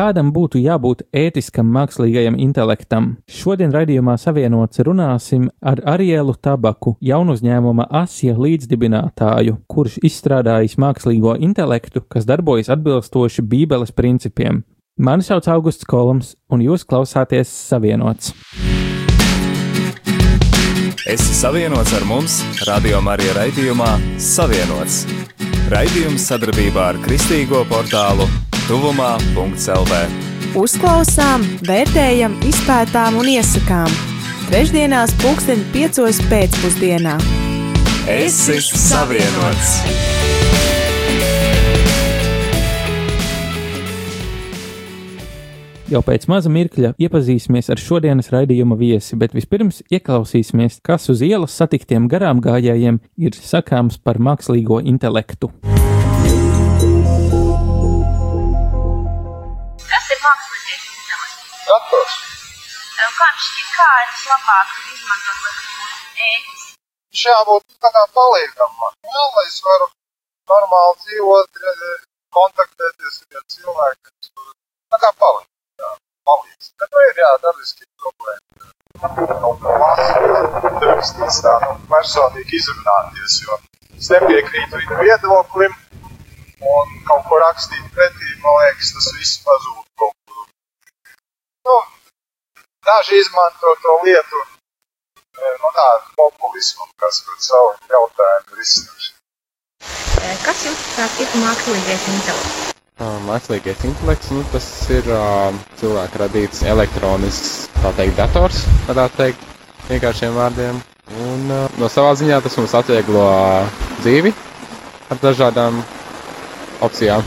kādam būtu jābūt ētiskam mākslīgajam intelektam. Šodien raidījumā savienots runāsim ar Arielu Tabaku, jaunu uzņēmuma Asija līdzdibinātāju, kurš izstrādājis mākslīgo intelektu, kas darbojas atbilstoši Bībeles principiem. Mani sauc Augusts Kolums, un jūs klausāties Savienots. Esi savienots ar mums, Radio Marija raidījumā Savienots. Raidījums sadarbībā ar Kristīgo portālu Tuvumā.CLV. Uzklausām, vērtējam, izpētām un iesakām. Trešdienās, pulksten piecos pēcpusdienā. Esi savienots! Jau pēc maza mirkļa iepazīsimies ar šodienas raidījuma viesi, bet vispirms ieklausīsimies, kas uz ielas satiktiem garām gājējiem ir sakāms par mākslīgo intelektu. Kas ir mākslīgais intelekts? Dators. Kā viņš šķiet, kā ir vislabāk izmantot, lai būtu ētisks? Viņš jābūt tā kā palīgam. Jā, lai es varu normāli dzīvot, eh, kontaktēties ar cilvēkiem. Tā kā palīdz. Palīdz. Bet nu ir jā, dabiski problēma. Kaut kā lasu, rakstīs tā, nu, personīgi izrunāties, jo es nepiekrītu viņu viedoklim. Un kaut ko rakstīt pretī, man liekas, tas viss pazūd kaut kur. Nu, daži izmanto to lietu, eh, nu tā, populismu, kas par savu jautājumu risināšanu. Kas jūsuprāt ir mākslīgais intelekts? Ā, Mākslīgais intelekts, nu, tas ir uh, cilvēka radīts elektronisks, tā teikt, dators, varētu teikt, vienkāršiem vārdiem. Un uh, no savā ziņā tas mums atvieglo uh, dzīvi ar dažādām opcijām.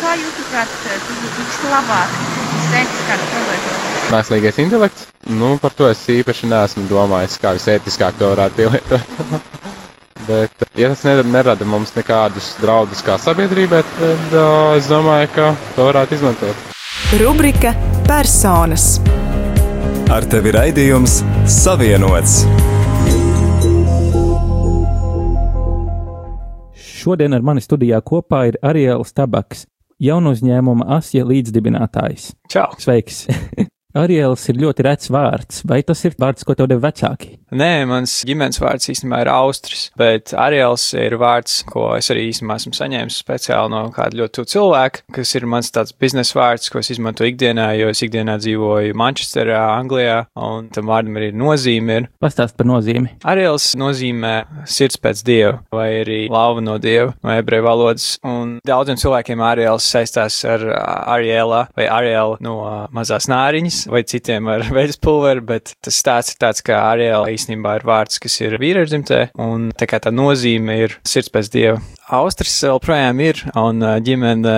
Kā jūsuprāt, tas būtu vislabāk, visētiskāk pielietot? Mākslīgais intelekts, nu, par to es īpaši neesmu domājis, kā visētiskāk to varētu pielietot. Bet, ja tas nerada, mums nekādus draudus kā sabiedrībai, tad uh, es domāju, ka to varētu izmantot. Rubrika Personas. Ar tevi raidījums Savienots. Šodien ar mani studijā kopā ir Ariels Tabaks, jaunu uzņēmuma Asija līdzdibinātājs. Čau! Sveiks! Ariels ir ļoti rets vārds, vai tas ir vārds, ko tev deva vecāki? Nē, mans ģimenes vārds īstenībā ir Austris, bet Ariels ir vārds, ko es arī īstenībā esmu saņēmis speciāli no kāda ļoti tuva cilvēka, kas ir mans tāds biznesa vārds, ko es izmantoju ikdienā, jo es ikdienā dzīvoju Manchesterā, Anglijā, un tam vārdam arī nozīme ir. Pastāst par nozīmi. Ariels nozīmē sirds pēc dieva, vai arī lauva no dieva, no ebreju valodas, un daudziem cilvēkiem Ariels saistās ar Ariela vai Ariela no mazās nāriņas, vai citiem ar veļas pulveri, bet tas stāsts ir tāds, ka Ariela īstenībā ir vārds, kas ir vīrieždzimtē, un tā kā tā nozīme ir sirds pēc dieva. Austris joprojām ir, un ā, ģimene,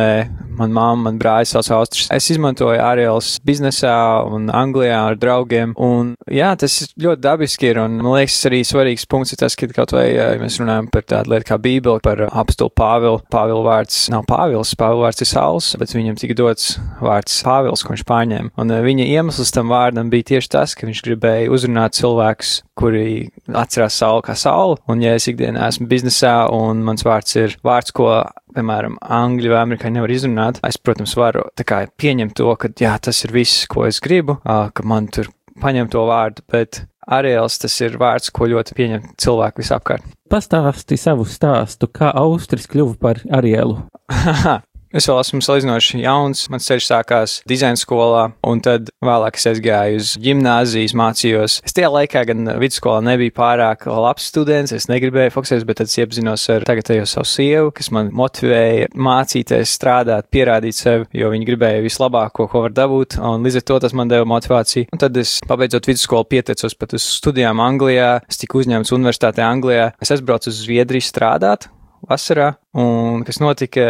man mamma, man brālis sauc Austris. Es izmantoju Arielas biznesā un Anglijā ar draugiem, un jā, tas ļoti dabiski ir, un man liekas arī svarīgs punkts ir tas, ka kaut vai ja mēs runājam par tādu lietu kā Bībeli, par apstulu Pāvilu. Pāvila vārds nav Pāvils, Pāvila vārds ir Sauls, bet viņam tika dots vārds Pāvils, ko viņš pārņēma. Un ā, viņa iemesls tam vārdam bija tieši tas, ka viņš gribēja uzrunāt cilvēkus, kuri atcerās sauli kā sauli, un ja es ikdienā esmu biznesā un mans vārds ir vārds, ko, piemēram, angļu vai amerikāņi nevar izrunāt, es, protams, varu kā pieņemt to, ka jā, tas ir viss, ko es gribu, ka man tur paņem to vārdu, bet Ariels tas ir vārds, ko ļoti pieņem cilvēki visapkārt. Pastāsti savu stāstu, kā Austris kļuva par Arielu. Es vēl esmu salīdzinoši jauns. Mans ceļš sākās dizaina skolā, un tad vēlāk es aizgāju uz gimnāzijas, mācījos. Es tajā laikā gan vidusskolā nebiju pārāk labs students, es negribēju fokusēties, bet tad es iepazinos ar tagadējo savu sievu, kas man motivēja mācīties, strādāt, pierādīt sevi, jo viņi gribēja vislabāko, ko var dabūt, un līdz ar to tas man deva motivāciju. Un tad es, pabeidzot vidusskolu, pieteicos pat uz studijām Anglijā, es tiku uzņemts universitātē Anglijā, es aizbraucu uz Zviedriju strādāt vasarā, un kas notika,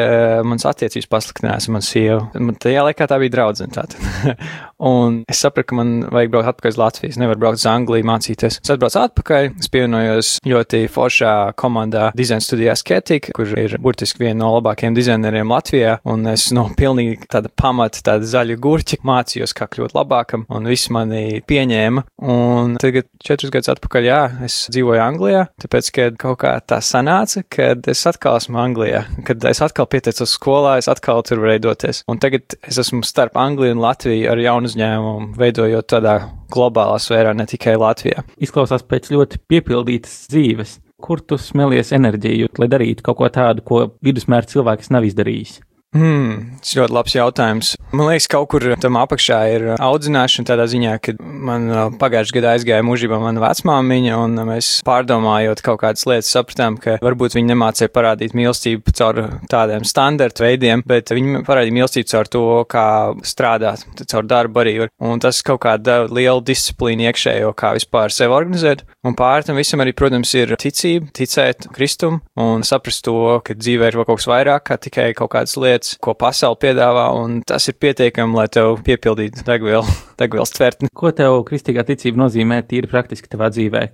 mans attiecības pasliktinājās ar manu sievu. Man tajā laikā tā bija draudzene. Un es sapratu, ka man vajag braukt atpakaļ uz Latviju. Es nevaru braukt uz Angliju mācīties. Es atbraucu atpakaļ, es pievienojos ļoti foršā komandā dizaina studijā Sketika, kur ir burtiski viena no labākajiem dizaineriem Latvijā. Un es no pilnīgi tāda pamata, tāda zaļa gurķa mācījos, kā kļūt labākam, un viss mani pieņēma. Un tagad, četrus gadus atpakaļ, jā, es dzīvoju Anglijā, tāpēc, ka kaut kā tā sanāca, kad es atkal esmu Anglijā, kad es atkal pieteicos skolā, es atkal tur varēju doties. Un tagad es esmu starp Angliju un Latviju ar jaunu uzņēmumu, veidojot tādā globālā sfērā, ne tikai Latvijā. Izklausās pēc ļoti piepildītas dzīves. Kur tu smelies enerģiju, lai darītu kaut ko tādu, ko vidusmēra cilvēks nav izdarījis? Hmm, tas ļoti labs jautājums. Man liekas, kaut kur tam apakšā ir audzināšana tādā ziņā, ka man pagājušajā gadā aizgāja mūžībā mana vecmāmiņa, un mēs pārdomājot kaut kādas lietas sapratām, ka varbūt viņi nemācīja parādīt mīlestību caur tādiem standarta veidiem, bet viņi parādīja mīlestību caur to, kā strādāt, caur darbu arī. Un tas kaut kāda liela disciplīna iekšējo, kā vispār sevi organizēt. Un pār tam visam arī, protams, ir ticība, ticēt kristum un saprast to, ka dzīvē ir vēl kaut kas vairāk, kā tikai kaut kādas lietas lietas, ko pasaule piedāvā, un tas ir pietiekami, lai tev piepildītu degvielu, degvielas tvertni. Ko tev kristīgā ticība nozīmē tīri praktiski tavā dzīvē?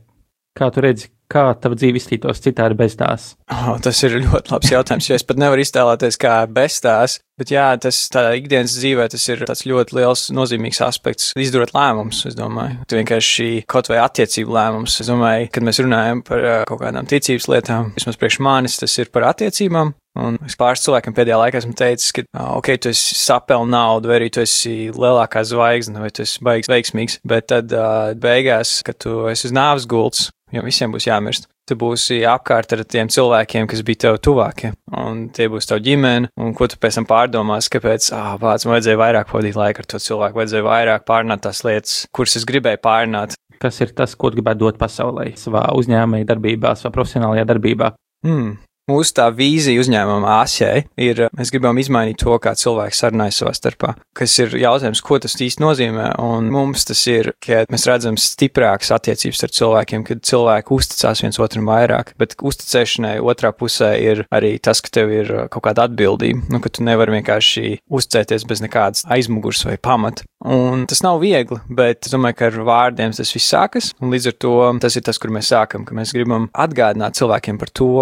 Kā tu redzi, kā tava dzīve izskatītos citādi bez tās? Oh, tas ir ļoti labs jautājums, jo es pat nevaru iztēloties, kā bez tās. Bet jā, tas tādā ikdienas dzīvē tas ir tāds ļoti liels nozīmīgs aspekts. Izdarot lēmumus, es domāju. Tu vienkārši kaut vai attiecību lēmumus. Es domāju, kad mēs runājam par uh, kaut kādām ticības lietām, vismaz priekš manis tas ir par attiecībām. Un es pāris cilvēkiem pēdējā laikā esmu teicis, ka, ok, tu esi sapelnījis naudu, vai arī tu esi lielākā zvaigzne, vai tu esi baigs veiksmīgs, bet tad uh, beigās, kad tu esi uz nāves gults, jo visiem būs jāmirst. Tu būsi apkārt ar tiem cilvēkiem, kas bija tev tuvākie, un tie būs tavi ģimene, un ko tu pēc tam pārdomās, kāpēc, ah, pats man vajadzēja vairāk pavadīt laiku ar to cilvēku, vajadzēja vairāk pārnāt tās lietas, kuras es gribēju pārnāt. Kas ir tas, ko gribētu dot pasaulē, savā uzņēmēja darbībā, savā profesionālajā darbībā? Hmm. Mūsu tā vīzija uzņēmuma ASEI ir, mēs gribam izmainīt to, kā cilvēki sarunājas savā starpā, kas ir jautājums, ko tas īsti nozīmē, un mums tas ir, ka mēs redzam stiprākas attiecības ar cilvēkiem, kad cilvēki uzticās viens otram vairāk, bet uzticēšanai otrā pusē ir arī tas, ka tev ir kaut kāda atbildība, nu, ka tu nevari vienkārši uzticēties bez nekādas aizmugurs vai pamata. Un tas nav viegli, bet es domāju, ka ar vārdiem tas viss sākas, un līdz ar to tas ir tas, kur mēs sākam, ka mēs gribam atgādināt cilvēkiem par to,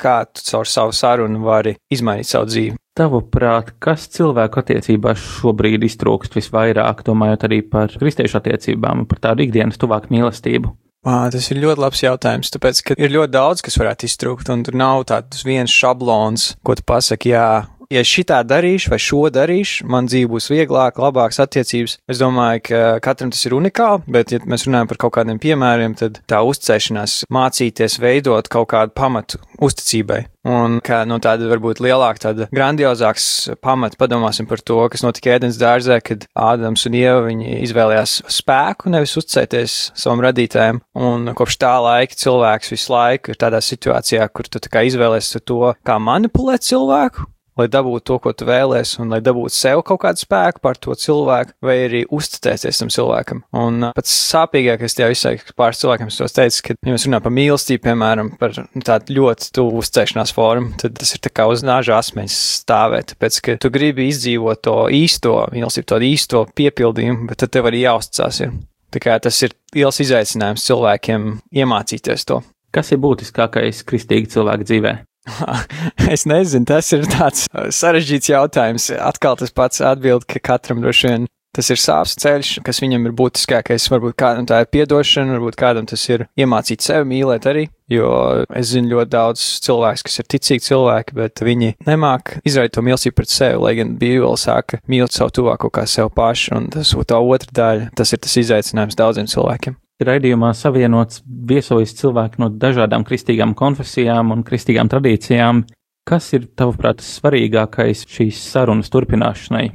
kā tu caur savu sarunu vari izmainīt savu dzīvi. Tavuprāt, kas cilvēku attiecībās šobrīd iztrūkst visvairāk, domājot arī par kristiešu attiecībām un par tādu ikdienas tuvāku mīlestību? Mā, tas ir ļoti labs jautājums, tāpēc, ka ir ļoti daudz, kas varētu iztrūkt, un tur nav tāds viens šablons, ko tu pasaki, jā, ja šitā darīšu vai šo darīšu, man dzīve būs vieglāka, labākas attiecības. Es domāju, ka katram tas ir unikāli, bet, ja mēs runājam par kaut kādiem piemēriem, tad tā uzticēšanās, mācīties veidot kaut kādu pamatu uzticībai. Un kā no tāda varbūt lielāka, tāda grandiozāks pamata padomāsim par to, kas notika ēdienas dārzē, kad Ādams un Ieva izvēlējās spēku, nevis uzticēties savam radītājam. Un kopš tā laika cilvēks visu laiku ir tādā situācijā, kur tu tā kā izvēlēsies to, kā manipulēt cilvēku, lai dabūtu to, ko tu vēlēsies, un lai dabūtu sev kaut kādu spēku par to cilvēku, vai arī uzticēties tam cilvēkam. Un pats sāpīgākais tajā visai pāris cilvēkiem es tos teicu, ka, ja mēs runājam par mīlestību, piemēram, par tādu ļoti tuvu uzticēšanās formu, tad tas ir kā uz nāža asmeņas stāvēt, tāpēc, ka tu gribi izdzīvot to īsto mīlestību, to īsto piepildījumu, bet tad tev arī jāuzticās ir. Tā kā tas ir liels izaicinājums cilvēkiem iemācīties to. Kas ir būtiskākais kristīgi cilvēku dzīvē? es nezinu, tas ir tāds uh, sarežģīts jautājums. Atkal tas pats atbild, ka katram droši vien tas ir sāpes ceļš, kas viņam ir būtiskākais. Varbūt kādam tā ir piedošana, varbūt kādam tas ir iemācīt sevi mīlēt arī. Jo es zinu ļoti daudz cilvēku, kas ir ticīgi cilvēki, bet viņi nemāk izraidīt to mīlestību pret sevi, lai gan Bībele saka, mīliet savu tuvāko kā sev pašu, un tas ir tā otra daļa. Tas ir tas izaicinājums daudziem cilvēkiem raidījumā savienots viesojas cilvēki no dažādām kristīgām konfesijām un kristīgām tradīcijām. Kas ir, tavuprāt, svarīgākais šīs sarunas turpināšanai?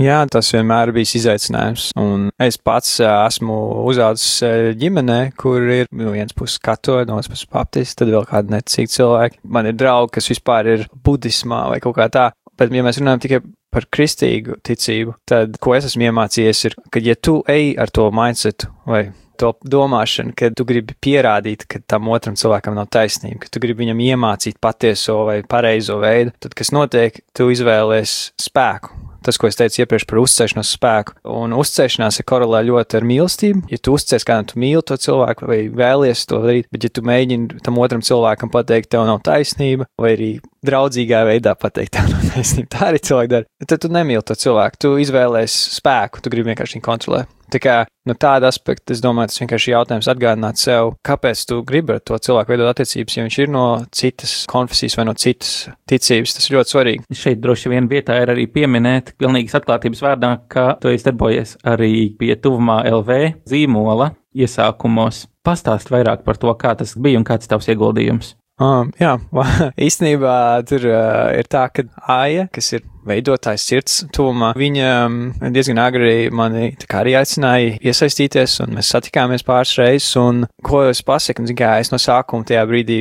Jā, tas vienmēr bijis izaicinājums. Un es pats esmu uzaugusi ģimenē, kur ir no vienas puses katoļi, no otras puses baptisti, tad vēl kādi necīgi cilvēki. Man ir draugi, kas vispār ir budismā vai kaut kā tā. Bet, ja mēs runājam tikai par kristīgu ticību, tad, ko es esmu iemācījies, ir, ka, ja tu ej ar to mindsetu vai to domāšanu, ka tu gribi pierādīt, ka tam otram cilvēkam nav taisnība, ka tu gribi viņam iemācīt patieso vai pareizo veidu, tad kas notiek, tu izvēlēsies spēku. tas, ko es teicu iepriekš par uzticēšanos spēku. Un uzticēšanās ir korelē ļoti ar mīlestību. Ja tu uzticies kādam, tu mīli to cilvēku vai vēlies to darīt, bet ja tu mēģini tam otram cilvēkam pateikt, tev nav taisnība, vai arī draudzīgā veidā pateikt, tev nav taisnība, tā arī cilvēki dara, tad tu nemīli to cilvēku, tu izvēlēsies spēku, tu gribi vienkārši viņu kontrolēt. Tā kā no tāda aspekta, es domāju, tas vienkārši ir jautājums atgādināt sev, kāpēc tu gribi ar to cilvēku veidot attiecības, ja viņš ir no citas konfesijas vai no citas ticības. Tas ir ļoti svarīgi. Šeit droši vien vietā ir arī pieminēt, pilnīgas atklātības vārdā, ka tu esi darbojies arī pie tuvumā LV zīmola iesākumos. Pastāst vairāk par to, kā tas bija un kāds tavs ieguldījums. Um, jā, īstenībā tur uh, ir tā, ka Aija, kas ir veidotājs sirds tuvumā, viņa um, diezgan agri mani arī aicināja iesaistīties, un mēs satikāmies pāris reizes, un ko es pasaku, kā es no sākuma tajā brīdī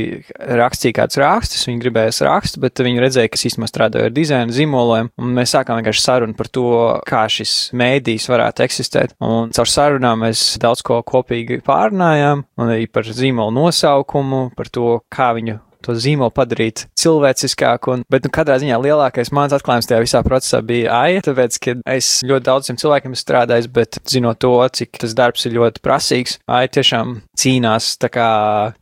rakstīju kāds rakstus, viņi gribēja rakstu, bet viņi redzēja, ka es īstenībā strādāju ar dizainu zīmoliem, un mēs sākām vienkārši sarunu par to, kā šis mēdījis varētu eksistēt, un caur sarunām mēs daudz ko kopīgi pārunājām, un arī par zīmolu nosaukumu, par to, kā viņu to zīmolu padarīt cilvēciskāku. Un, bet, nu, katrā ziņā lielākais mans atklājums tajā visā procesā bija AIE, tāpēc, ka es ļoti daudziem cilvēkiem strādāju, bet zinot to, cik tas darbs ir ļoti prasīgs, AIE tiešām cīnās tā kā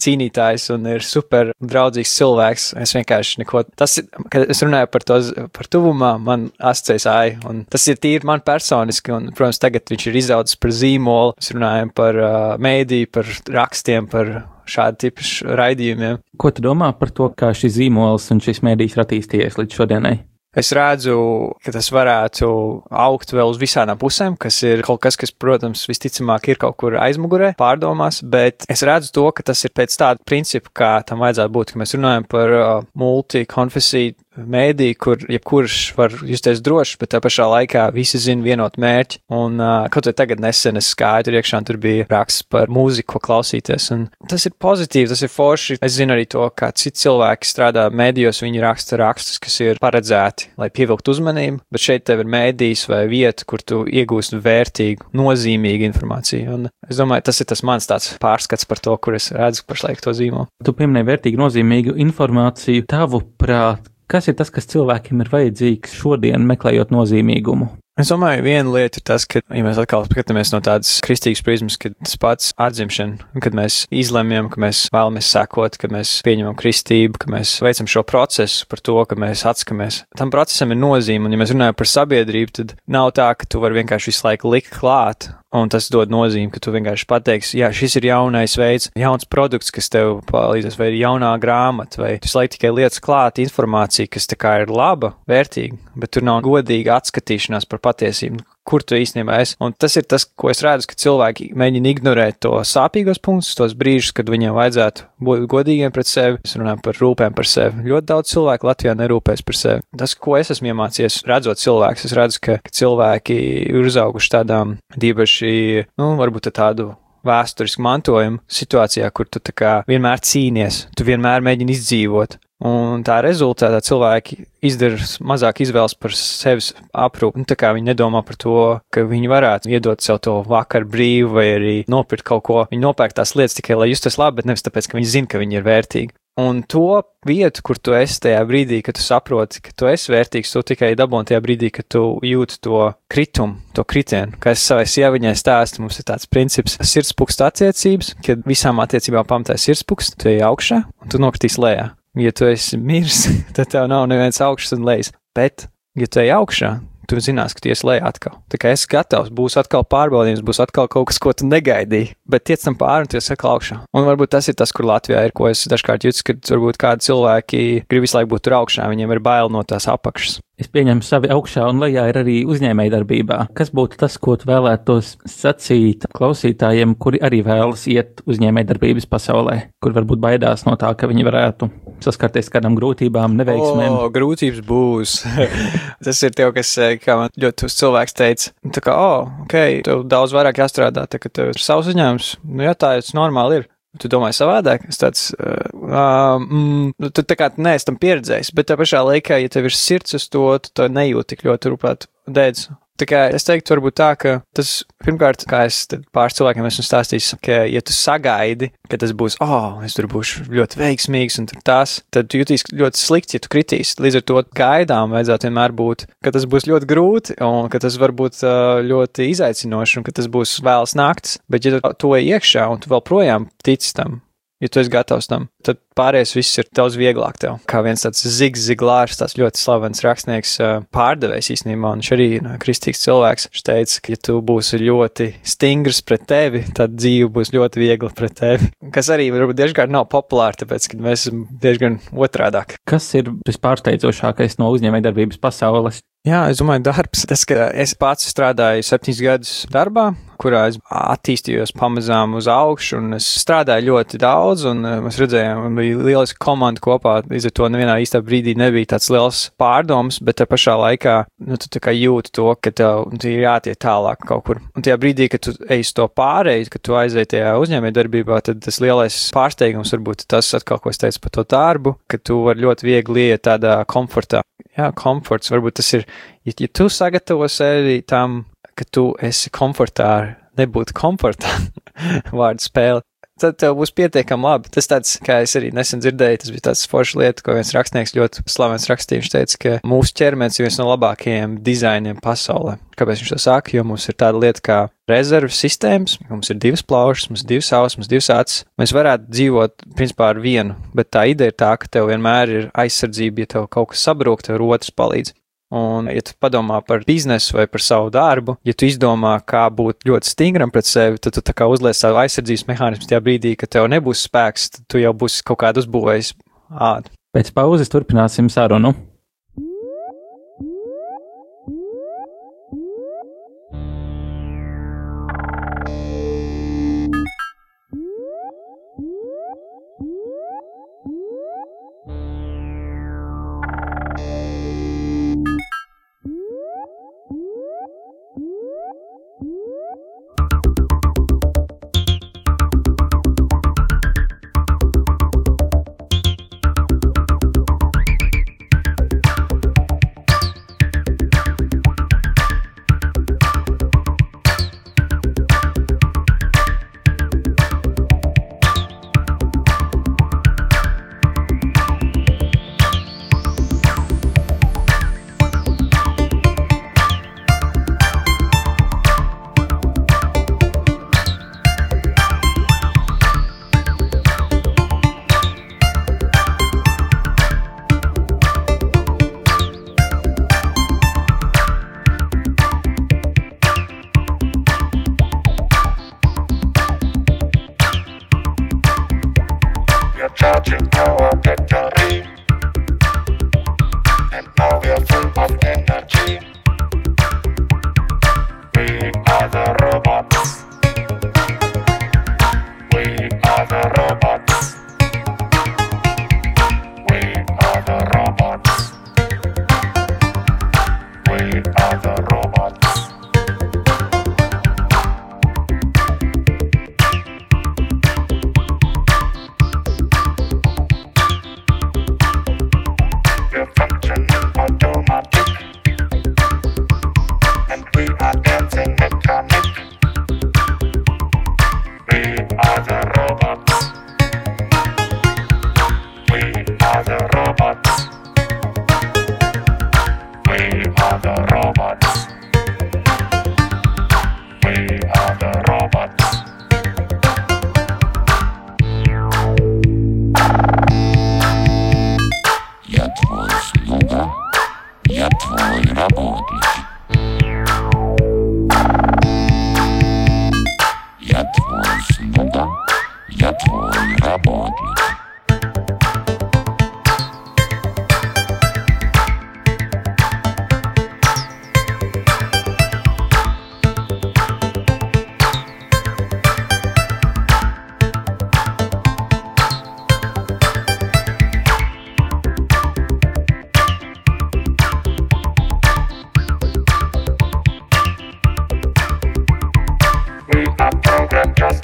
cīnītājs un ir super draudzīgs cilvēks. Es vienkārši neko, tas ir, kad es runāju par to, par tuvumā, man asociēs AIE, un tas ir tīri man personiski, un, protams, tagad viņš ir izaudzis par zīmolu, mēs runājam par uh, mēdīju, par rakstiem, par šādu tipu raidījumiem. Ko tu domā par to, kā šis zīmols un šis mēdījis ir attīstījies līdz šodienai? Es redzu, ka tas varētu augt vēl uz visām pusēm, kas ir kaut kas, kas, protams, visticamāk ir kaut kur aizmugurē, pārdomās, bet es redzu to, ka tas ir pēc tāda principa, kā tam vajadzētu būt, ka mēs runājam par uh, multikonfesiju mēdī, kur jebkurš var justies drošs, bet tā pašā laikā visi zina vienotu mērķi. Un uh, kaut vai tagad nesen es skaitu iekšā, tur bija raksts par mūziku, ko klausīties. Un tas ir pozitīvi, tas ir forši. Es zinu arī to, kā citi cilvēki strādā mēdījos, viņi raksta rakstus, kas ir paredzēti, lai pievilktu uzmanību, bet šeit tev ir mēdījis vai vieta, kur tu iegūsti vērtīgu, nozīmīgu informāciju. Un es domāju, tas ir tas mans tāds pārskats par to, kur es redzu pašlaik to zīmolu. Tu pieminēji vērtīgu, nozīmīgu informāciju. Tavuprāt, Kas ir tas, kas cilvēkiem ir vajadzīgs šodien, meklējot nozīmīgumu? Es domāju, viena lieta ir tas, ka, ja mēs atkal skatāmies no tādas kristīgas prizmas, ka tas pats atzimšana, kad mēs izlemjam, ka mēs vēlamies sekot, ka mēs pieņemam kristību, ka mēs veicam šo procesu par to, ka mēs atskamies. Tam procesam ir nozīme, un ja mēs runājam par sabiedrību, tad nav tā, ka tu vari vienkārši visu laiku likt klāt Un tas dod nozīmi, ka tu vienkārši pateiksi, jā, šis ir jaunais veids, jauns produkts, kas tev palīdzēs, vai jaunā grāmata, vai tu laik tikai lietas klāt informāciju, kas tā kā ir laba, vērtīga, bet tur nav godīga atskatīšanās par patiesību, kur tu īstenībā esi. Un tas ir tas, ko es redzu, ka cilvēki mēģina ignorēt to sāpīgos punktus, tos brīžus, kad viņiem vajadzētu būt godīgiem pret sevi. Es runāju par rūpēm par sevi. Ļoti daudz cilvēku Latvijā nerūpēs par sevi. Tas, ko es esmu iemācījies, redzot cilvēkus, es redzu, ka, ka cilvēki ir uzauguši tādām dīvaši nu, varbūt tādu vēsturisku mantojumu situācijā, kur tu vienmēr cīnies, tu vienmēr mēģini izdzīvot. Un tā rezultātā cilvēki izdara mazāk izvēles par sevis aprūpi. Nu, tā kā viņi nedomā par to, ka viņi varētu iedot sev to vakar brīvu vai arī nopirkt kaut ko. Viņi nopērk tās lietas tikai, lai justos labi, bet nevis tāpēc, ka viņi zina, ka viņi ir vērtīgi. Un to vietu, kur tu esi tajā brīdī, kad tu saproti, ka tu esi vērtīgs, tu tikai dabūni tajā brīdī, kad tu jūti to kritumu, to kritienu. Kā es savai sieviņai stāstu, mums ir tāds princips - sirdspūksta attiecības, kad visām attiecībām pamatā ir sirdspūksts, tu ej augšā un tu nokritīs lejā. Ja tu esi miris, tad tev nav neviens augšs un lejas. Bet, ja tu ej augšā, tu zinās, ka ties lejā atkal. Tā kā esi gatavs, būs atkal pārbaudījums, būs atkal kaut kas, ko tu negaidīji, bet tiec tam pāri un ties atkal augšā. Un varbūt tas ir tas, kur Latvijā ir, ko es dažkārt jūtu, ka varbūt kādi cilvēki grib visu laiku būt tur augšā, viņiem ir bail no tās apakšas. Es pieņemu, savi augšā un lejā ir arī uzņēmējdarbībā. Kas būtu tas, ko tu vēlētos sacīt klausītājiem, kuri arī vēlas iet uzņēmējdarbības pasaulē, kur varbūt baidās no tā, ka viņi varētu saskarties kādām grūtībām, neveiksmēm? O, grūtības būs. tas ir tev, kas, eh, kā man ļoti cilvēks teica, tā kā, o, oh, ok, tev daudz vairāk jāstrādā, tā ka tev ir savs uzņēmums, nu jā, tā tas normāli ir. Tu domā savādāk, es tāds, uh, mm, nu, tu tā kā neesi tam pieredzējis, bet tā pašā laikā, ja tev ir sirds uz to, tu to nejūti tik ļoti rūpēt dēdz. Tā kā es teiktu, varbūt tā, ka tas pirmkārt, kā es pāris cilvēkiem esmu stāstījis, ka, ja tu sagaidi, ka tas būs, oh, es tur būšu ļoti veiksmīgs un tās, tad tu jutīsi ļoti slikti, ja tu kritīsi. Līdz ar to gaidām vajadzētu vienmēr būt, ka tas būs ļoti grūti un ka tas var būt ļoti izaicinoši un ka tas būs vēls naktis. Bet, ja tu to iekšā un tu vēl projām tici tam, ja tu esi gatavs tam, tad pārējais viss ir daudz vieglāk tev. Kā viens tāds Zigs Ziglārs, tāds ļoti slavens rakstnieks, pārdevējs īstenībā, un viņš arī ir kristīgs cilvēks. Viņš teica, ka ja tu būsi ļoti stingrs pret tevi, tad dzīve būs ļoti viegla pret tevi. Kas arī varbūt diezgan nav populāri, tāpēc, ka mēs esam diezgan otrādāk. Kas ir vispārsteidzošākais no uzņēmējdarbības pasaules? Jā, es domāju, darbs. Tas, ka es pats strādāju septiņus gadus darbā, kurā es attīstījos pamazām uz augšu, un es strādāju ļoti daudz, un mēs redzējām, bija lieliska komanda kopā. Līdz ar to nevienā īstā brīdī nebija tāds liels pārdoms, bet te pašā laikā nu, tu jūti to, ka tev ir jātiek tālāk kaut kur. Un tajā brīdī, kad tu ej uz to pārēju, kad tu aizēji tajā uzņēmējdarbībā, tad tas lielais pārsteigums varbūt tas atkal, ko es teicu par to darbu, ka tu vari ļoti viegli iet tādā komfortā jā, komforts. Varbūt tas ir, ja, ja tu sagatavo sevi tam, ka tu esi komfortā, nebūt komfortā vārdu spēle, tad tev būs pietiekami labi. Tas tāds, kā es arī nesen dzirdēju, tas bija tāds foršs lieta, ko viens rakstnieks ļoti slavens rakstīja. Viņš teica, ka mūsu ķermenis ir viens no labākajiem dizainiem pasaulē. Kāpēc viņš to saka? Jo mums ir tāda lieta kā rezerves sistēmas, mums ir divas plaušas, mums ir divas ausis, mums ir divas acis. Mēs varētu dzīvot principā ar vienu, bet tā ideja ir tā, ka tev vienmēr ir aizsardzība, ja tev kaut kas sabrūk, tev otrs palīdz. Un, ja tu padomā par biznesu vai par savu darbu, ja tu izdomā, kā būt ļoti stingram pret sevi, tad tu tā kā uzliec savu aizsardzības mehānismu tajā brīdī, kad tev nebūs spēks, tad tu jau būsi kaut kādu uzbūvējis ādu. Pēc pauzes turpināsim sarunu.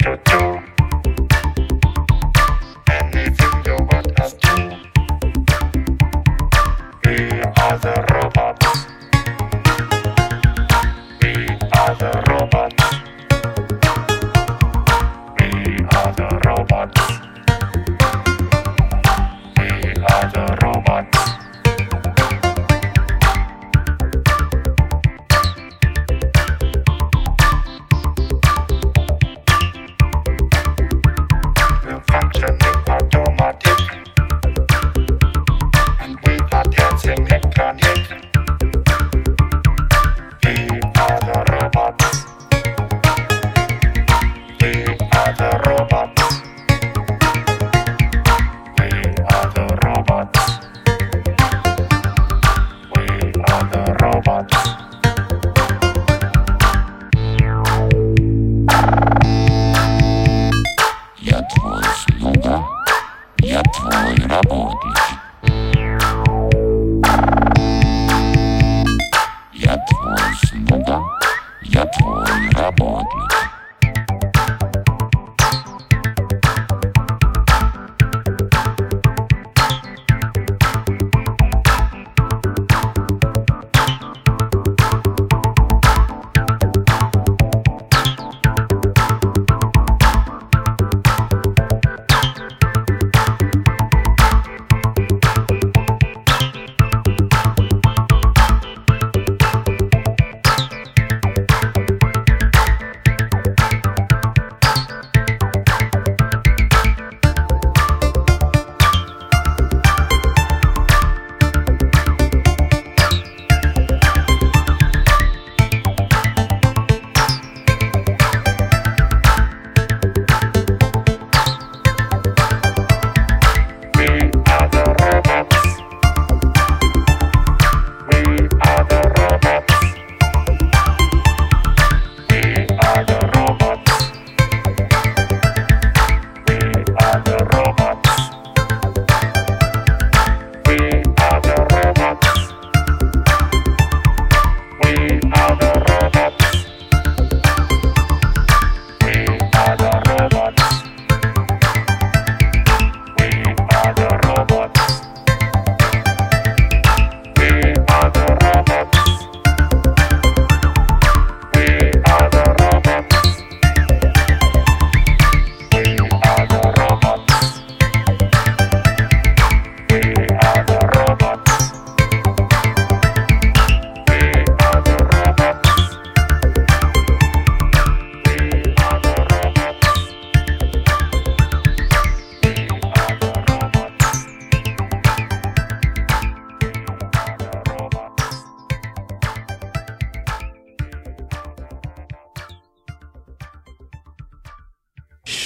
Bye.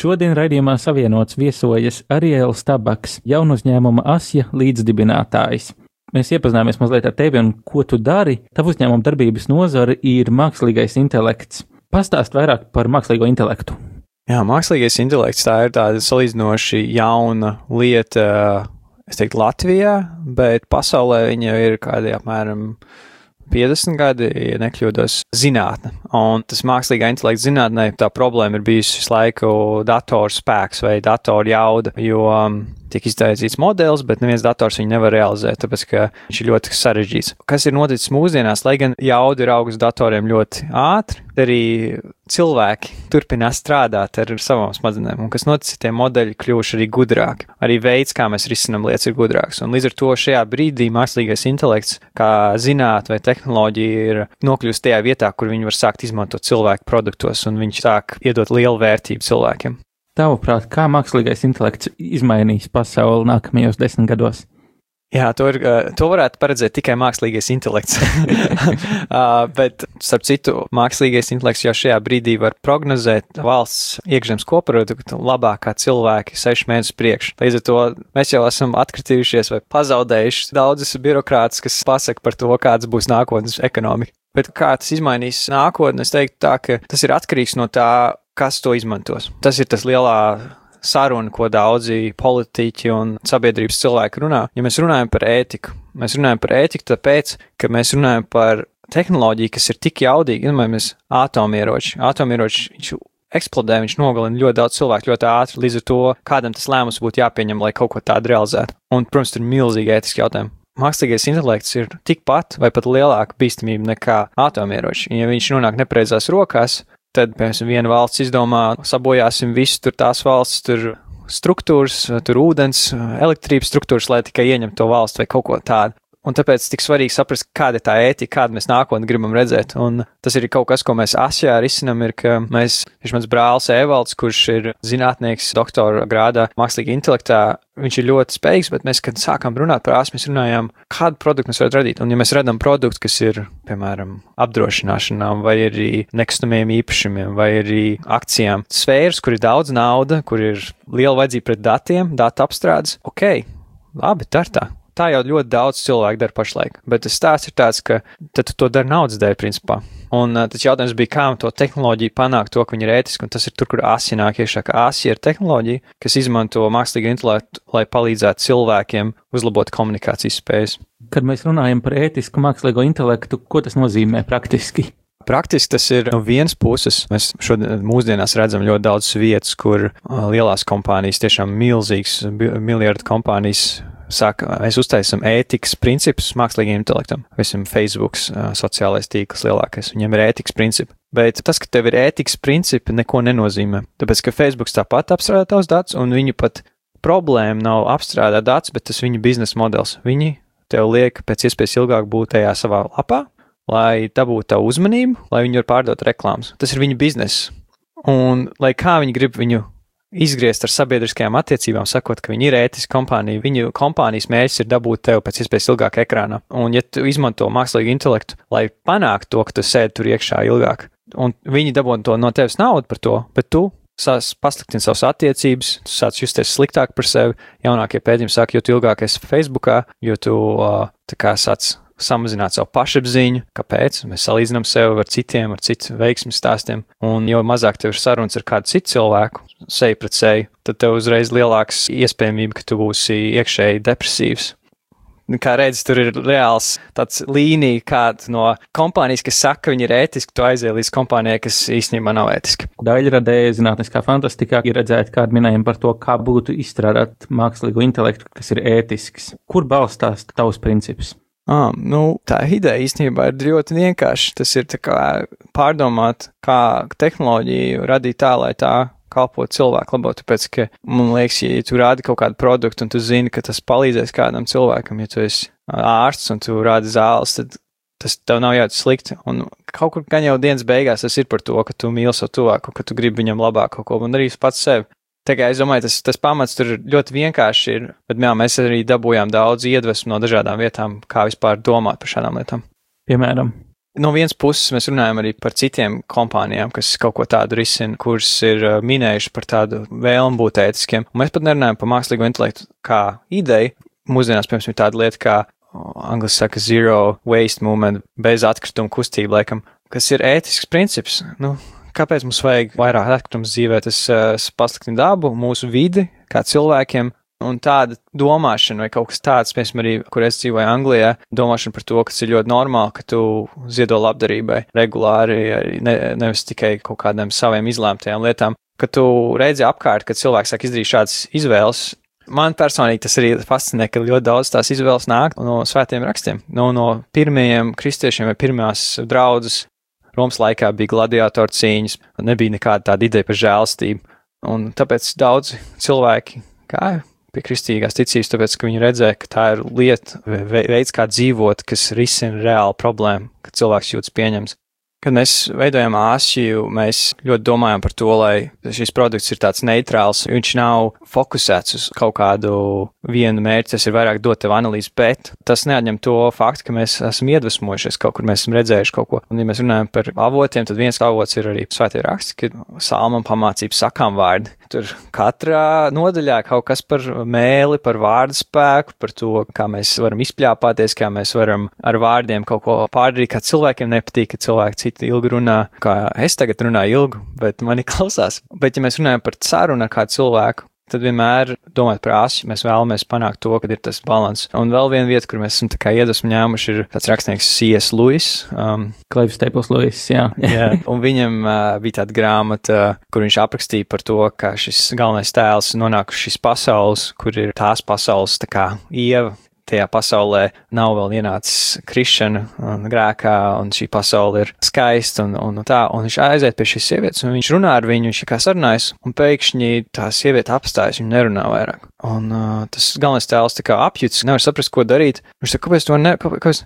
Šodien raidījumā savienots viesojas Ariēls Tabaks, jaunu uzņēmuma Asja līdzdibinātājs. Mēs iepazināmies mazliet ar tevi un ko tu dari. Tavu uzņēmuma darbības nozare ir mākslīgais intelekts. Pastāst vairāk par mākslīgo intelektu. Jā, mākslīgais intelekts tā ir tāda salīdzinoši jauna lieta, es teiktu, Latvijā, bet pasaulē viņa ir kādi apmēram 50 gadi, ja nekļūdos, zinātne. Un tas mākslīgā intelekta zinātnē tā problēma ir bijusi visu laiku datoru spēks vai datoru jauda, jo um, tiek iztaisīts modelis, bet neviens dators viņu nevar realizēt, tāpēc ka viņš ir ļoti sarežģīts. Kas ir noticis mūsdienās, lai gan jauda ir augus datoriem ļoti ātri, arī cilvēki turpinās strādāt ar savām smadzenēm, un kas noticis, tie modeļi kļuvuši arī gudrāki. Arī veids, kā mēs risinām lietas, ir gudrāks. Un līdz ar to šajā brīdī mākslīgais intelekts, kā zinātnē vai tehnoloģija, ir nokļuvusi tajā vietā, kur viņi var sākt izmantot cilvēku produktos, un viņš sāk iedot lielu vērtību cilvēkiem. Tavuprāt, kā mākslīgais intelekts izmainīs pasauli nākamajos desmit gados? Jā, to, ir, to varētu paredzēt tikai mākslīgais intelekts. Bet, starp citu, mākslīgais intelekts jau šajā brīdī var prognozēt valsts iekšzemes koproduktu labāk kā cilvēki sešu mēnešu priekš. Līdz ar to mēs jau esam atkritījušies vai pazaudējuši daudzas birokrātas, kas pasaka par to, kāds būs nākotnes ekonomika. Bet kā tas izmainīs nākotni, es teiktu tā, ka tas ir atkarīgs no tā, kas to izmantos. Tas ir tas lielā saruna, ko daudzi politiķi un sabiedrības cilvēki runā. Ja mēs runājam par ētiku, mēs runājam par ētiku tāpēc, ka mēs runājam par tehnoloģiju, kas ir tik jaudīga, iedomājamies atomieroči. Atomieroči viņš eksplodē, viņš nogalina ļoti daudz cilvēku ļoti ātri, līdz ar to kādam tas lēmums būtu jāpieņem, lai kaut ko tādu realizētu. Un, protams, tur ir milzīgi ētiski jautājumi. mākslīgais intelekts ir tikpat vai pat lielāka bīstamība nekā atomieroči. Ja viņš nonāk nepreizās rokās, tad, piemēram, viena valsts izdomā, sabojāsim visu tur tās valsts, tur struktūras, tur ūdens, elektrības struktūras, lai tikai ieņemtu to valstu vai kaut ko tādu. Un tāpēc tik svarīgi saprast, kāda ir tā ētika, kādu mēs nākotnē gribam redzēt. Un tas ir kaut kas, ko mēs Asijā risinām, ir, ka mēs, viņš mans brālis Evalds, kurš ir zinātnieks, doktora grādā, mākslīgi intelektā, viņš ir ļoti spējīgs, bet mēs, kad sākām runāt par āsu, mēs runājām, kādu produktu mēs varētu radīt. Un, ja mēs redzam produktu, kas ir, piemēram, apdrošināšanām, vai arī nekustamiem īpašumiem, vai arī akcijām, sfēras, kur ir daudz nauda, kur ir liela vajadzība pret datiem, datu apstrādes, ok, labi, tā ir tā tā jau ļoti daudz cilvēku dara pašlaik. Bet tas stāsts ir tāds, ka tu to dari naudas dēļ, principā. Un uh, tas jautājums bija, kā to tehnoloģiju panākt, to, ka viņi ir ētiski, un tas ir tur, kur ASI nāk iekšā, ka ASI ir tehnoloģija, kas izmanto mākslīgo intelektu, lai palīdzētu cilvēkiem uzlabot komunikācijas spējas. Kad mēs runājam par ētisku mākslīgo intelektu, ko tas nozīmē praktiski? Praktiski tas ir no vienas puses. Mēs šodien mūsdienās redzam ļoti daudz vietas, kur lielās kompānijas, tiešām milzīgas miljardu kompānijas saka, mēs uztaisām ētikas principus mākslīgiem intelektam. Visam Facebook, sociālais tīkls lielākais, viņiem ir ētikas principi. Bet tas, ka tev ir ētikas principi, neko nenozīmē. Tāpēc, ka Facebook tāpat apstrādā tavus datus, un viņu pat problēma nav apstrādāt datus, bet tas viņu biznesa modelis. Viņi tev liek pēc iespējas ilgāk būt tajā savā lapā, lai dabūtu tavu uzmanību, lai viņi var pārdot reklāmas. Tas ir viņu bizness. Un lai kā viņi grib viņu izgriezt ar sabiedriskajām attiecībām, sakot, ka viņi ir ētiski kompānija. Viņu kompānijas mērķis ir dabūt tevi pēc iespējas ilgāk ekrānā. Un, ja tu izmanto mākslīgu intelektu, lai panāktu to, ka tu sēdi tur iekšā ilgāk, un viņi dabūtu to no tevis naudu par to, bet tu sāc pasliktināt savas attiecības, tu sāc justies sliktāk par sevi. Jaunākie pētījumi saka, jo ilgāk esi Facebookā, jo tu uh, sāc samazināt savu pašapziņu, kāpēc mēs salīdzinām sevi ar citiem, ar citu veiksmu stāstiem. Un jo mazāk tev ir sarunas ar kādu citu cilvēku, seju pret seju, tad tev uzreiz lielāks iespējamība, ka tu būsi iekšēji depresīvs. Kā redzat, tur ir reāls tāds līnija, kāda no kompānijas, kas saka, ka viņi ir ētiski, tu aizies līdz kompānijai, kas īstenībā nav ētiska. Daļradēja zinātniskā fantastikā ir redzēta kāda minējuma par to, kā būtu izstrādāt mākslīgo intelektu, kas ir ētisks. Kur balstās tavs princips? Ah, nu, tā ideja īstenībā ir ļoti vienkārša. Tas ir pārdomāt, kā tehnoloģiju radīt tā, lai tā kalpot cilvēku labāk. Tāpēc, ka man liekas, ja tu rādi kaut kādu produktu un tu zini, ka tas palīdzēs kādam cilvēkam, ja tu esi ārsts un tu rādi zāles, tad tas tev nav jādara slikti. Un kaut kur gan jau dienas beigās tas ir par to, ka tu mīli savu tuvāku, ka tu gribi viņam labāk kaut ko un arī pats sevi. Tā kā es domāju, tas, tas pamats tur ļoti vienkārši ir, bet jā, mēs arī dabūjām daudz iedvesmu no dažādām vietām, kā vispār domāt par šādām lietām. Piemēram, No vienas puses mēs runājam arī par citiem kompānijām, kas kaut ko tādu risina, kuras ir minējuši par tādu vēlmu būt ētiskiem. Un mēs pat nerunājam par mākslīgo intelektu kā ideju. Mūsdienās, piemēram, ir tāda lieta kā angļuiski saka zero waste movement, bez atkrituma kustība, laikam, kas ir ētisks princips. Nu, kāpēc mums vajag vairāk atkritumu dzīvē? Tas uh, pasliktina dabu, mūsu vidi, kā cilvēkiem, Un tāda domāšana, vai kaut kas tāds, piemēram, arī, kur es dzīvoju Anglijā, domāšana par to, kas ir ļoti normāli, ka tu ziedo labdarībai regulāri, ne, nevis tikai kaut kādām saviem izlēmtajām lietām, ka tu redzi apkārt, kad cilvēks sāk izdarīt šādas izvēles. Man personīgi tas arī fascinē, ka ļoti daudz tās izvēles nāk no svētiem rakstiem, no, no pirmajiem kristiešiem vai pirmās draudzes. Romas laikā bija gladiatoru cīņas, nebija nekāda tāda ideja par žēlstību. Un tāpēc daudzi cilvēki gāja pie kristīgās ticības, tāpēc, ka viņi redzēja, ka tā ir lieta, veids, kā dzīvot, kas risina reālu problēmu, ka cilvēks jūtas pieņems. Kad mēs veidojam āsiju, mēs ļoti domājam par to, lai šis produkts ir tāds neitrāls. Viņš nav fokusēts uz kaut kādu vienu mērķi, tas ir vairāk dot tev analīzi, bet tas neatņem to faktu, ka mēs esam iedvesmojušies kaut kur, mēs esam redzējuši kaut ko. Un, ja mēs runājam par avotiem, tad viens avots ir arī svētie raksti, kad salmam pamācību sakām vārdi. Tur katrā nodaļā kaut kas par mēli, par vārdu spēku, par to, kā mēs varam izpļāpāties, kā mēs varam ar vārdiem kaut ko pārdarīt, kā cilvēkiem nepatīk, ka cilvēki citi ilgi runā, kā es tagad runāju ilgi, bet mani klausās. Bet, ja mēs runājam par sarunu ar kādu cilvēku, tad vienmēr domājot par asi, mēs vēlamies panākt to, ka ir tas līdzsvars. Un vēl viena vieta, kur mēs esam iedvesmu ņēmuši, ir tāds rakstnieks C.S. Lewis. Um, Klaivs Staples Lewis, jā. jā. Un viņam uh, bija tāda grāmata, kur viņš aprakstīja par to, ka šis galvenais tēls nonāk uz šīs pasaules, kur ir tās pasaules, tā kā ieva, tajā pasaulē nav vēl ienācis krišana un grēkā, un šī pasaule ir skaista un, un, tā. Un viņš aiziet pie šīs sievietes, un viņš runā ar viņu, viņš kā sarunājas, un pēkšņi tā sieviete apstājas, viņa nerunā vairāk. Un uh, tas galvenais tēls tā kā apjuts, nevar saprast, ko darīt. Viņš saka, kāpēc to ne, kāpēc?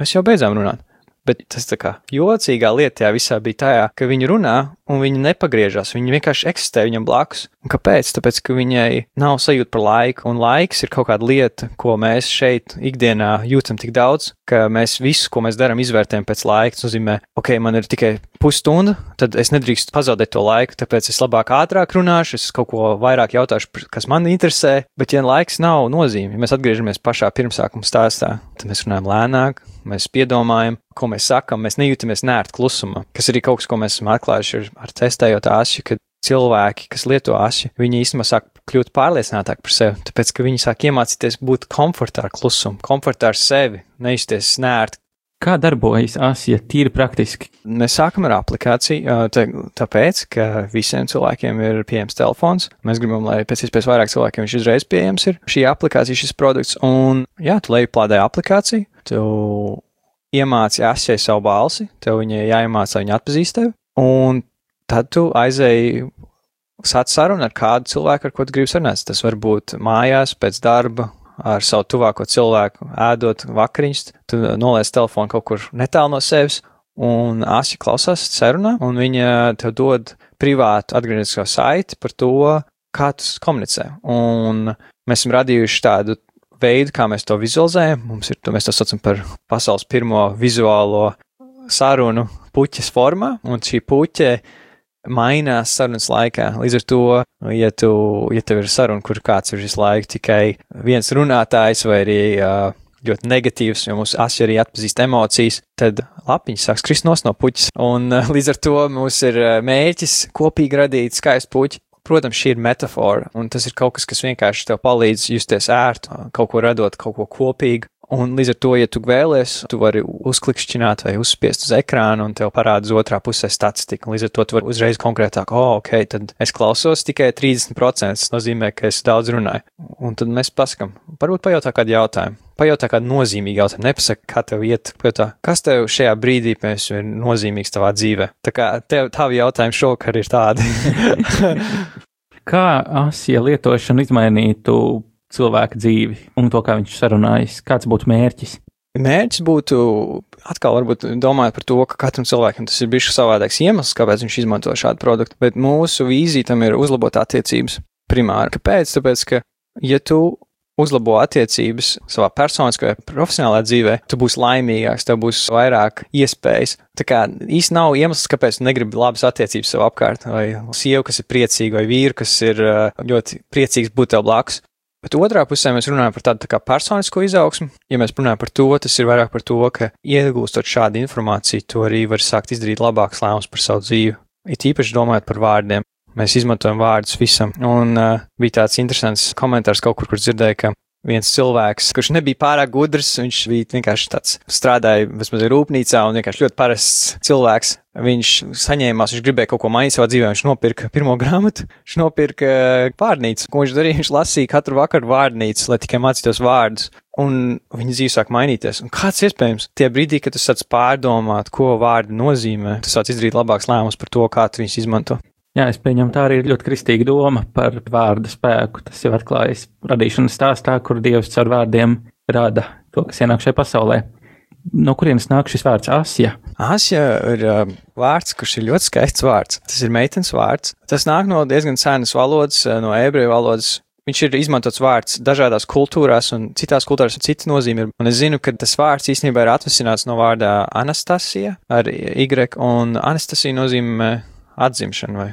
Mēs jau beidzām runāt. Bet tas tā kā jocīgā lieta tajā visā bija tajā, ka viņi runā un viņi nepagriežas. Viņi vienkārši eksistē viņam blakus. Un kāpēc? Tāpēc, ka viņai nav sajūta par laiku, un laiks ir kaut kāda lieta, ko mēs šeit ikdienā jūtam tik daudz, ka mēs visu, ko mēs darām, izvērtējam pēc laika. Tas nozīmē, ok, man ir tikai pusstunda, tad es nedrīkstu pazaudēt to laiku, tāpēc es labāk ātrāk runāšu, es kaut ko vairāk jautāšu, kas man interesē. Bet, ja laiks nav nozīme, ja mēs atgriežamies pašā pirmsākuma stāstā, tad mēs runājam lēnāk, mēs piedomājam, ko mēs sakam, mēs nejūtamies nērti klusumā, kas arī kaut kas, ko mēs esam atklājuši ar, ar testējot asju, ka cilvēki, kas lieto asju, viņi īstenībā sāk kļūt pārliecinātāki par sevi, tāpēc, ka viņi sāk iemācīties būt komfortā ar klusumu, komfortā ar sevi, neizties nērti. Kā darbojas asija tīri praktiski? Mēs sākam ar aplikāciju, tā, tāpēc, ka visiem cilvēkiem ir pieejams telefons. Mēs gribam, lai pēc iespējas vairāk cilvēkiem viņš uzreiz pieejams ir šī aplikācija, šis produkts. Un, jā, tu lejuplādē aplikāciju, tu iemāci asjai savu balsi, tev viņai jāiemāca, lai viņa atpazīst tevi, un tad tu aizēji sāc sarunu ar kādu cilvēku, ar ko tu gribi sarunāt. Tas var būt mājās, pēc darba, ar savu tuvāko cilvēku, ēdot vakariņas, tu noliec telefonu kaut kur netālu no sevis, un asja klausās sarunā, un viņa tev dod privātu atgrieznisko saiti par to, kā tu komunicē. Un mēs esam radījuši tādu veidu, kā mēs to vizualizējam. Mums ir, to mēs to saucam par pasaules pirmo vizuālo sarunu puķes formā, un šī puķe mainās sarunas laikā. Līdz ar to, ja, tu, ja tev ir saruna, kur kāds ir visu laiku tikai viens runātājs vai arī uh, ļoti negatīvs, jo mūsu asi arī atpazīst emocijas, tad lapiņas sāks krist no puķis. Un uh, līdz ar to mums ir mērķis kopīgi radīt skaistu puķi. Protams, šī ir metāfora, un tas ir kaut kas, kas vienkārši tev palīdz justies ērti, kaut ko radot, kaut ko kopīgu. Un līdz ar to, ja tu vēlies, tu vari uzklikšķināt vai uzspiest uz ekrānu, un tev parādās otrā pusē statistika. Līdz ar to tu vari uzreiz konkrētāk, oh, ok, tad es klausos tikai 30%. Tas nozīmē, ka es daudz runāju. Un tad mēs pasakām, varbūt pajautā kādu jautājumu. Pajautā kādu nozīmīgu jautājumu. Nepasaka, kā tev iet, pajautā, kas tev šajā brīdī pēc ir nozīmīgs tavā dzīvē. Tā kā tev tavi jautājumi šokar ir tādi. kā asija lietošana izmainītu cilvēka dzīvi un to, kā viņš sarunājas? Kāds būtu mērķis? Mērķis būtu atkal, varbūt domājot par to, ka katram cilvēkam tas ir bijis savādāks iemesls, kāpēc viņš izmanto šādu produktu, bet mūsu vīzija tam ir uzlabot attiecības primāri. Kāpēc? Tāpēc, ka, ja tu uzlabo attiecības savā personiskajā, profesionālajā dzīvē, tu būsi laimīgāks, tev būs vairāk iespējas. Tā kā īsti nav iemesls, kāpēc negribi labas attiecības sev apkārt, vai sievu, kas ir priecīga, vai vīru, kas ir ļoti priecīgs būt tev blakus. Bet otrā pusē mēs runājam par tādu tā personisko izaugsmu. Ja mēs runājam par to, tas ir vairāk par to, ka iegūstot šādu informāciju, to arī var sākt izdarīt labāks lēmums par savu dzīvi. It īpaši domājot par vārdiem. Mēs izmantojam vārdus visam. Un uh, bija tāds interesants komentārs kaut kur, kur dzirdēju, ka viens cilvēks, kurš nebija pārāk gudrs, viņš bija vienkārši tāds strādāja vismaz rūpnīcā un vienkārši ļoti parasts cilvēks. Viņš saņēmās, viņš gribēja kaut ko mainīt savā dzīvē, viņš nopirka pirmo grāmatu, viņš nopirka vārnīcu. Ko viņš darīja? Viņš lasīja katru vakaru vārnīcu, lai tikai mācītos vārdus. Un viņa dzīve sāk mainīties. Un kāds iespējams, tie brīdī, kad tu sāc pārdomāt, ko vārdi nozīmē, tu sāc izdarīt labāks lēmums par to, kā tu viņus izmanto. Jā, es pieņemu, tā arī ir ļoti kristīga doma par vārdu spēku. Tas jau atklājas radīšanas stāstā, kur Dievs caur vārdiem rada to, kas ienāk šajā pasaulē. No kurienes nāk šis vārds Asija? Asija ir uh, vārds, kurš ir ļoti skaists vārds. Tas ir meitenes vārds. Tas nāk no diezgan senas valodas, no ebreju valodas. Viņš ir izmantots vārds dažādās kultūrās, un citās kultūrās ir cita nozīme. Un es zinu, ka tas vārds īstenībā ir atvasināts no vārdā Anastasija ar Y, un Anastasija nozīmē atzimšana vai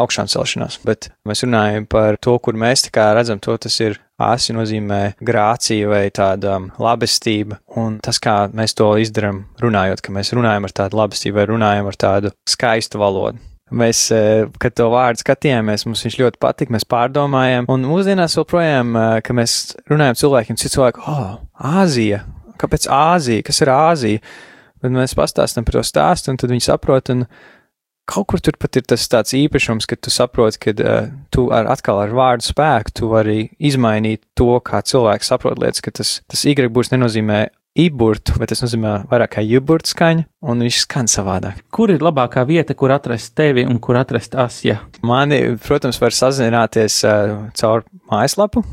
augšām celšanās, bet mēs runājam par to, kur mēs tā kā redzam to, tas ir asi nozīmē grācija vai tāda um, labestība, un tas, kā mēs to izdarām, runājot, ka mēs runājam ar tādu labestību vai runājam ar tādu skaistu valodu. Mēs, e, kad to vārdu skatījāmies, mums viņš ļoti patika, mēs pārdomājām, un mūsdienās joprojām, e, ka mēs runājam cilvēkiem, cits cilvēku, oh, Āzija, kāpēc Āzija, kas ir Āzija? Tad mēs pastāstam par to stāstu, un tad viņi saprot, un kaut kur tur pat ir tas tāds īpašums, ka tu saproti, ka uh, tu ar, atkal ar vārdu spēku tu vari izmainīt to, kā cilvēks saprot lietas, ka tas, tas Y būs nenozīmē iburtu, bet tas nozīmē vairāk kā juburtu skaņu, un viņš skan savādāk. Kur ir labākā vieta, kur atrast tevi un kur atrast Asja? Mani, protams, var sazināties uh, caur mājaslapu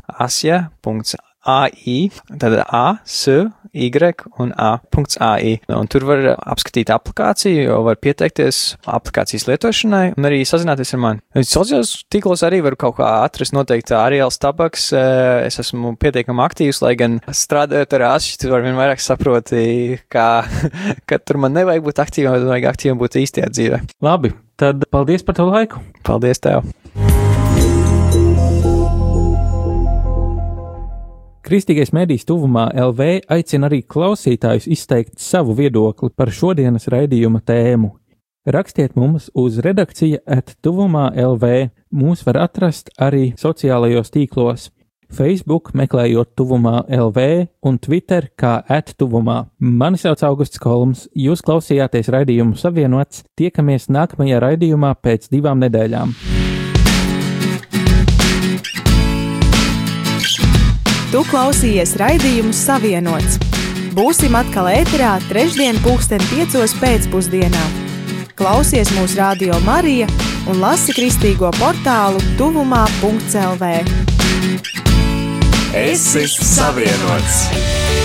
asja.ai, tad A, S, Y un A.ai. Un tur var apskatīt aplikāciju, jau var pieteikties aplikācijas lietošanai un arī sazināties ar mani. Sociālajos tīklos arī var kaut kā atrast noteikti Ariels Tabaks. Es esmu pietiekami aktīvs, lai gan strādājot ar āsi, tu varbūt vairāk saproti, kā, ka tur man nevajag būt aktīvam, bet vajag aktīvam būt īstajā dzīvē. Labi, tad paldies par tavu laiku! Paldies tev! Kristīgais medijs tuvumā LV aicina arī klausītājus izteikt savu viedokli par šodienas raidījuma tēmu. Rakstiet mums uz redakcija at tuvumā LV. Mūs var atrast arī sociālajos tīklos. Facebook meklējot tuvumā LV un Twitter kā attuvumā. Mani sauc Augusts Kolms, jūs klausījāties raidījumu savienots, tiekamies nākamajā raidījumā pēc divām nedēļām. Tu klausījies raidījumu Savienots. Būsim atkal ēterā trešdien, pulksten piecos pēcpusdienā. Klausies mūsu radio Marija un lasi kristīgo portālu tuvumā.lv. Es esmu savienots!